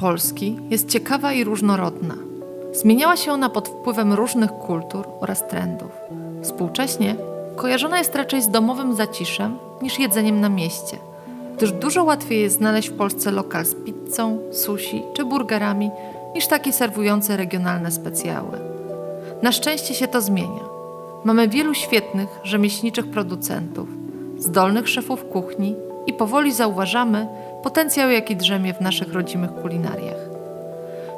Polski jest ciekawa i różnorodna. Zmieniała się ona pod wpływem różnych kultur oraz trendów. Współcześnie kojarzona jest raczej z domowym zaciszem niż jedzeniem na mieście, gdyż dużo łatwiej jest znaleźć w Polsce lokal z pizzą, sushi czy burgerami niż taki serwujący regionalne specjały. Na szczęście się to zmienia. Mamy wielu świetnych, rzemieślniczych producentów, zdolnych szefów kuchni i powoli zauważamy, potencjał, jaki drzemie w naszych rodzimych kulinariach.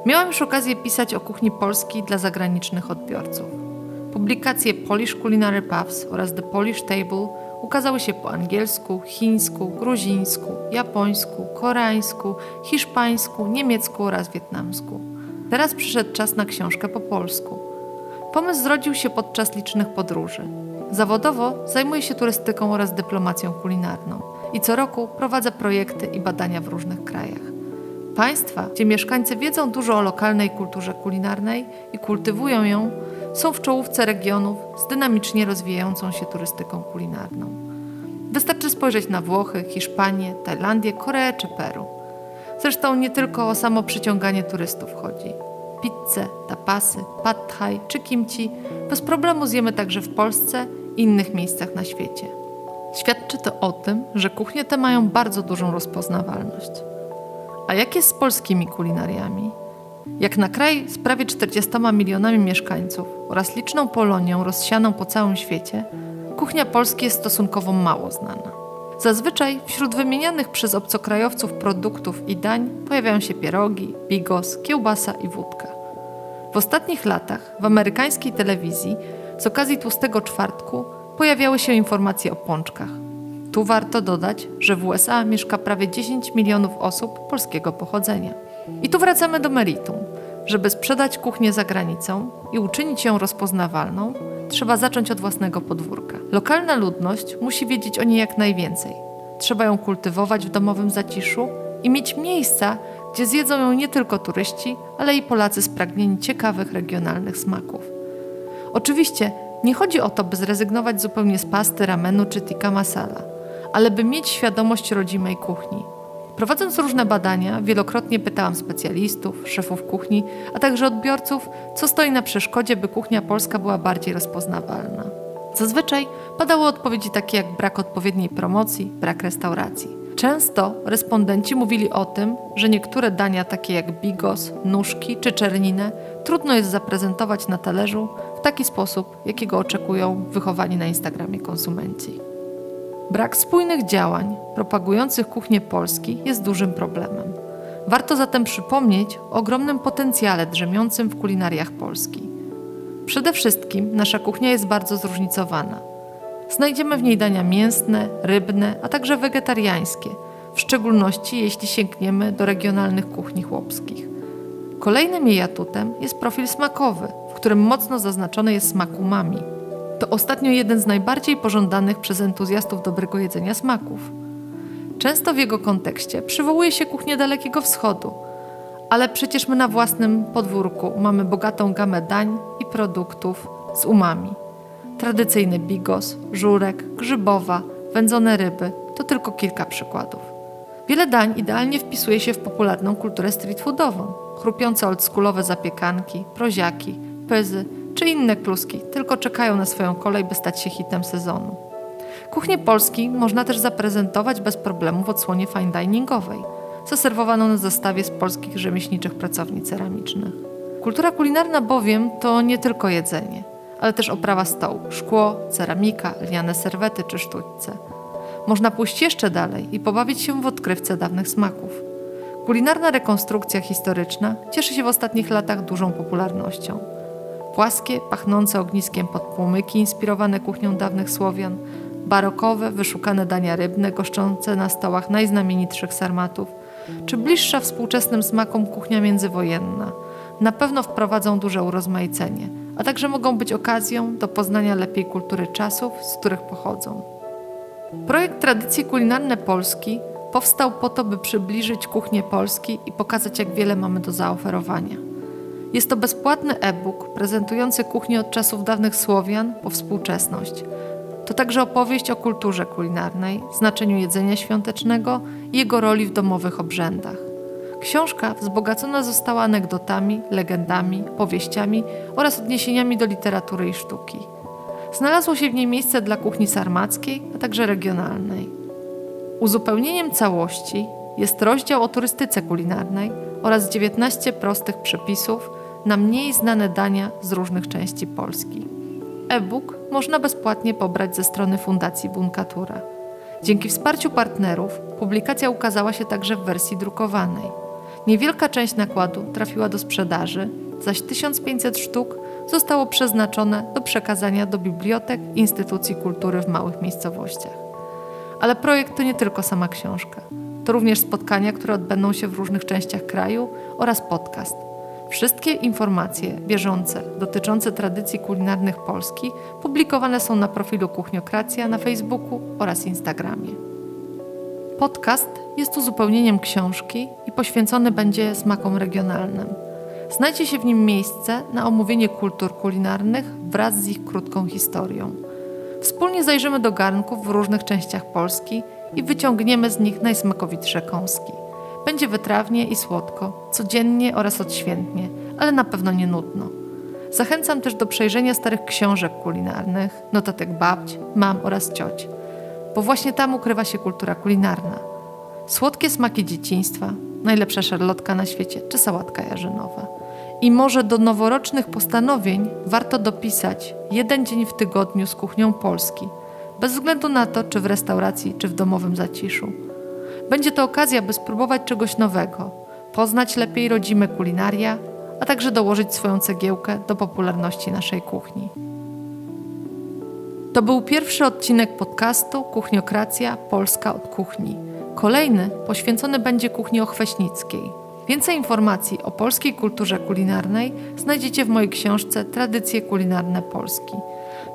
Miałam już okazję pisać o kuchni polskiej dla zagranicznych odbiorców. Publikacje Polish Culinary Puffs oraz The Polish Table ukazały się po angielsku, chińsku, gruzińsku, japońsku, koreańsku, hiszpańsku, niemiecku oraz wietnamsku. Teraz przyszedł czas na książkę po polsku. Pomysł zrodził się podczas licznych podróży. Zawodowo zajmuję się turystyką oraz dyplomacją kulinarną i co roku prowadzę projekty i badania w różnych krajach. Państwa, gdzie mieszkańcy wiedzą dużo o lokalnej kulturze kulinarnej i kultywują ją, są w czołówce regionów z dynamicznie rozwijającą się turystyką kulinarną. Wystarczy spojrzeć na Włochy, Hiszpanię, Tajlandię, Koreę czy Peru. Zresztą nie tylko o samo przyciąganie turystów chodzi. Pizzę, tapasy, pad thai czy kimchi bez problemu zjemy także w Polsce i innych miejscach na świecie. Świadczy to o tym, że kuchnie te mają bardzo dużą rozpoznawalność. A jak jest z polskimi kulinariami? Jak na kraj z prawie 40 milionami mieszkańców oraz liczną Polonią rozsianą po całym świecie, kuchnia polska jest stosunkowo mało znana. Zazwyczaj wśród wymienianych przez obcokrajowców produktów i dań pojawiają się pierogi, bigos, kiełbasa i wódka. W ostatnich latach w amerykańskiej telewizji z okazji Tłustego Czwartku pojawiały się informacje o pączkach. Tu warto dodać, że w USA mieszka prawie 10 milionów osób polskiego pochodzenia. I tu wracamy do meritum. Żeby sprzedać kuchnię za granicą i uczynić ją rozpoznawalną, trzeba zacząć od własnego podwórka. Lokalna ludność musi wiedzieć o niej jak najwięcej. Trzeba ją kultywować w domowym zaciszu i mieć miejsca, gdzie zjedzą ją nie tylko turyści, ale i Polacy spragnieni ciekawych regionalnych smaków. Oczywiście nie chodzi o to, by zrezygnować zupełnie z pasty, ramenu czy tikka masala, ale by mieć świadomość rodzimej kuchni. Prowadząc różne badania, wielokrotnie pytałam specjalistów, szefów kuchni, a także odbiorców, co stoi na przeszkodzie, by kuchnia polska była bardziej rozpoznawalna. Zazwyczaj padały odpowiedzi takie jak brak odpowiedniej promocji, brak restauracji. Często respondenci mówili o tym, że niektóre dania takie jak bigos, nóżki czy czerninę trudno jest zaprezentować na talerzu w taki sposób, jakiego oczekują wychowani na Instagramie konsumenci. Brak spójnych działań propagujących kuchnię Polski jest dużym problemem. Warto zatem przypomnieć o ogromnym potencjale drzemiącym w kulinariach Polski. Przede wszystkim nasza kuchnia jest bardzo zróżnicowana. Znajdziemy w niej dania mięsne, rybne, a także wegetariańskie, w szczególności jeśli sięgniemy do regionalnych kuchni chłopskich. Kolejnym jej atutem jest profil smakowy, którym mocno zaznaczony jest smak umami. To ostatnio jeden z najbardziej pożądanych przez entuzjastów dobrego jedzenia smaków. Często w jego kontekście przywołuje się kuchnię Dalekiego Wschodu, ale przecież my na własnym podwórku mamy bogatą gamę dań i produktów z umami. Tradycyjny bigos, żurek, grzybowa, wędzone ryby to tylko kilka przykładów. Wiele dań idealnie wpisuje się w popularną kulturę street foodową. Chrupiące oldschoolowe zapiekanki, proziaki, pyzy czy inne kluski tylko czekają na swoją kolej, by stać się hitem sezonu. Kuchnię Polski można też zaprezentować bez problemu w odsłonie fine diningowej, zaserwowaną na zestawie z polskich rzemieślniczych pracowni ceramicznych. Kultura kulinarna bowiem to nie tylko jedzenie, ale też oprawa stołu, szkło, ceramika, lniane serwety czy sztućce. Można pójść jeszcze dalej i pobawić się w odkrywce dawnych smaków. Kulinarna rekonstrukcja historyczna cieszy się w ostatnich latach dużą popularnością. Płaskie, pachnące ogniskiem podpłomyki inspirowane kuchnią dawnych Słowian, barokowe, wyszukane dania rybne goszczące na stołach najznamienitszych sarmatów, czy bliższa współczesnym smakom kuchnia międzywojenna. Na pewno wprowadzą duże urozmaicenie, a także mogą być okazją do poznania lepiej kultury czasów, z których pochodzą. Projekt Tradycje Kulinarne Polski powstał po to, by przybliżyć kuchnię Polski i pokazać, jak wiele mamy do zaoferowania. Jest to bezpłatny e-book prezentujący kuchnię od czasów dawnych Słowian po współczesność. To także opowieść o kulturze kulinarnej, znaczeniu jedzenia świątecznego i jego roli w domowych obrzędach. Książka wzbogacona została anegdotami, legendami, powieściami oraz odniesieniami do literatury i sztuki. Znalazło się w niej miejsce dla kuchni sarmackiej, a także regionalnej. Uzupełnieniem całości jest rozdział o turystyce kulinarnej oraz 19 prostych przepisów na mniej znane dania z różnych części Polski. E-book można bezpłatnie pobrać ze strony Fundacji Bunkatura. Dzięki wsparciu partnerów publikacja ukazała się także w wersji drukowanej. Niewielka część nakładu trafiła do sprzedaży, zaś 1500 sztuk zostało przeznaczone do przekazania do bibliotek i instytucji kultury w małych miejscowościach. Ale projekt to nie tylko sama książka. To również spotkania, które odbędą się w różnych częściach kraju oraz podcast. Wszystkie informacje bieżące dotyczące tradycji kulinarnych Polski publikowane są na profilu Kuchniokracja na Facebooku oraz Instagramie. Podcast jest uzupełnieniem książki i poświęcony będzie smakom regionalnym. Znajdzie się w nim miejsce na omówienie kultur kulinarnych wraz z ich krótką historią. Wspólnie zajrzymy do garnków w różnych częściach Polski i wyciągniemy z nich najsmakowitsze kąski. Będzie wytrawnie i słodko, codziennie oraz odświętnie, ale na pewno nie nudno. Zachęcam też do przejrzenia starych książek kulinarnych, notatek babć, mam oraz cioć, bo właśnie tam ukrywa się kultura kulinarna. Słodkie smaki dzieciństwa, najlepsza szarlotka na świecie czy sałatka jarzynowa. I może do noworocznych postanowień warto dopisać jeden dzień w tygodniu z kuchnią Polski, bez względu na to, czy w restauracji, czy w domowym zaciszu. Będzie to okazja, by spróbować czegoś nowego, poznać lepiej rodzime kulinaria, a także dołożyć swoją cegiełkę do popularności naszej kuchni. To był pierwszy odcinek podcastu Kuchniokracja Polska od kuchni. Kolejny poświęcony będzie kuchni ochweśnickiej. Więcej informacji o polskiej kulturze kulinarnej znajdziecie w mojej książce Tradycje kulinarne Polski.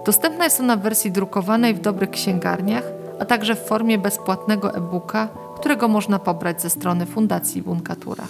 Dostępna jest ona w wersji drukowanej w dobrych księgarniach, a także w formie bezpłatnego e-booka, którego można pobrać ze strony Fundacji Bunkatura.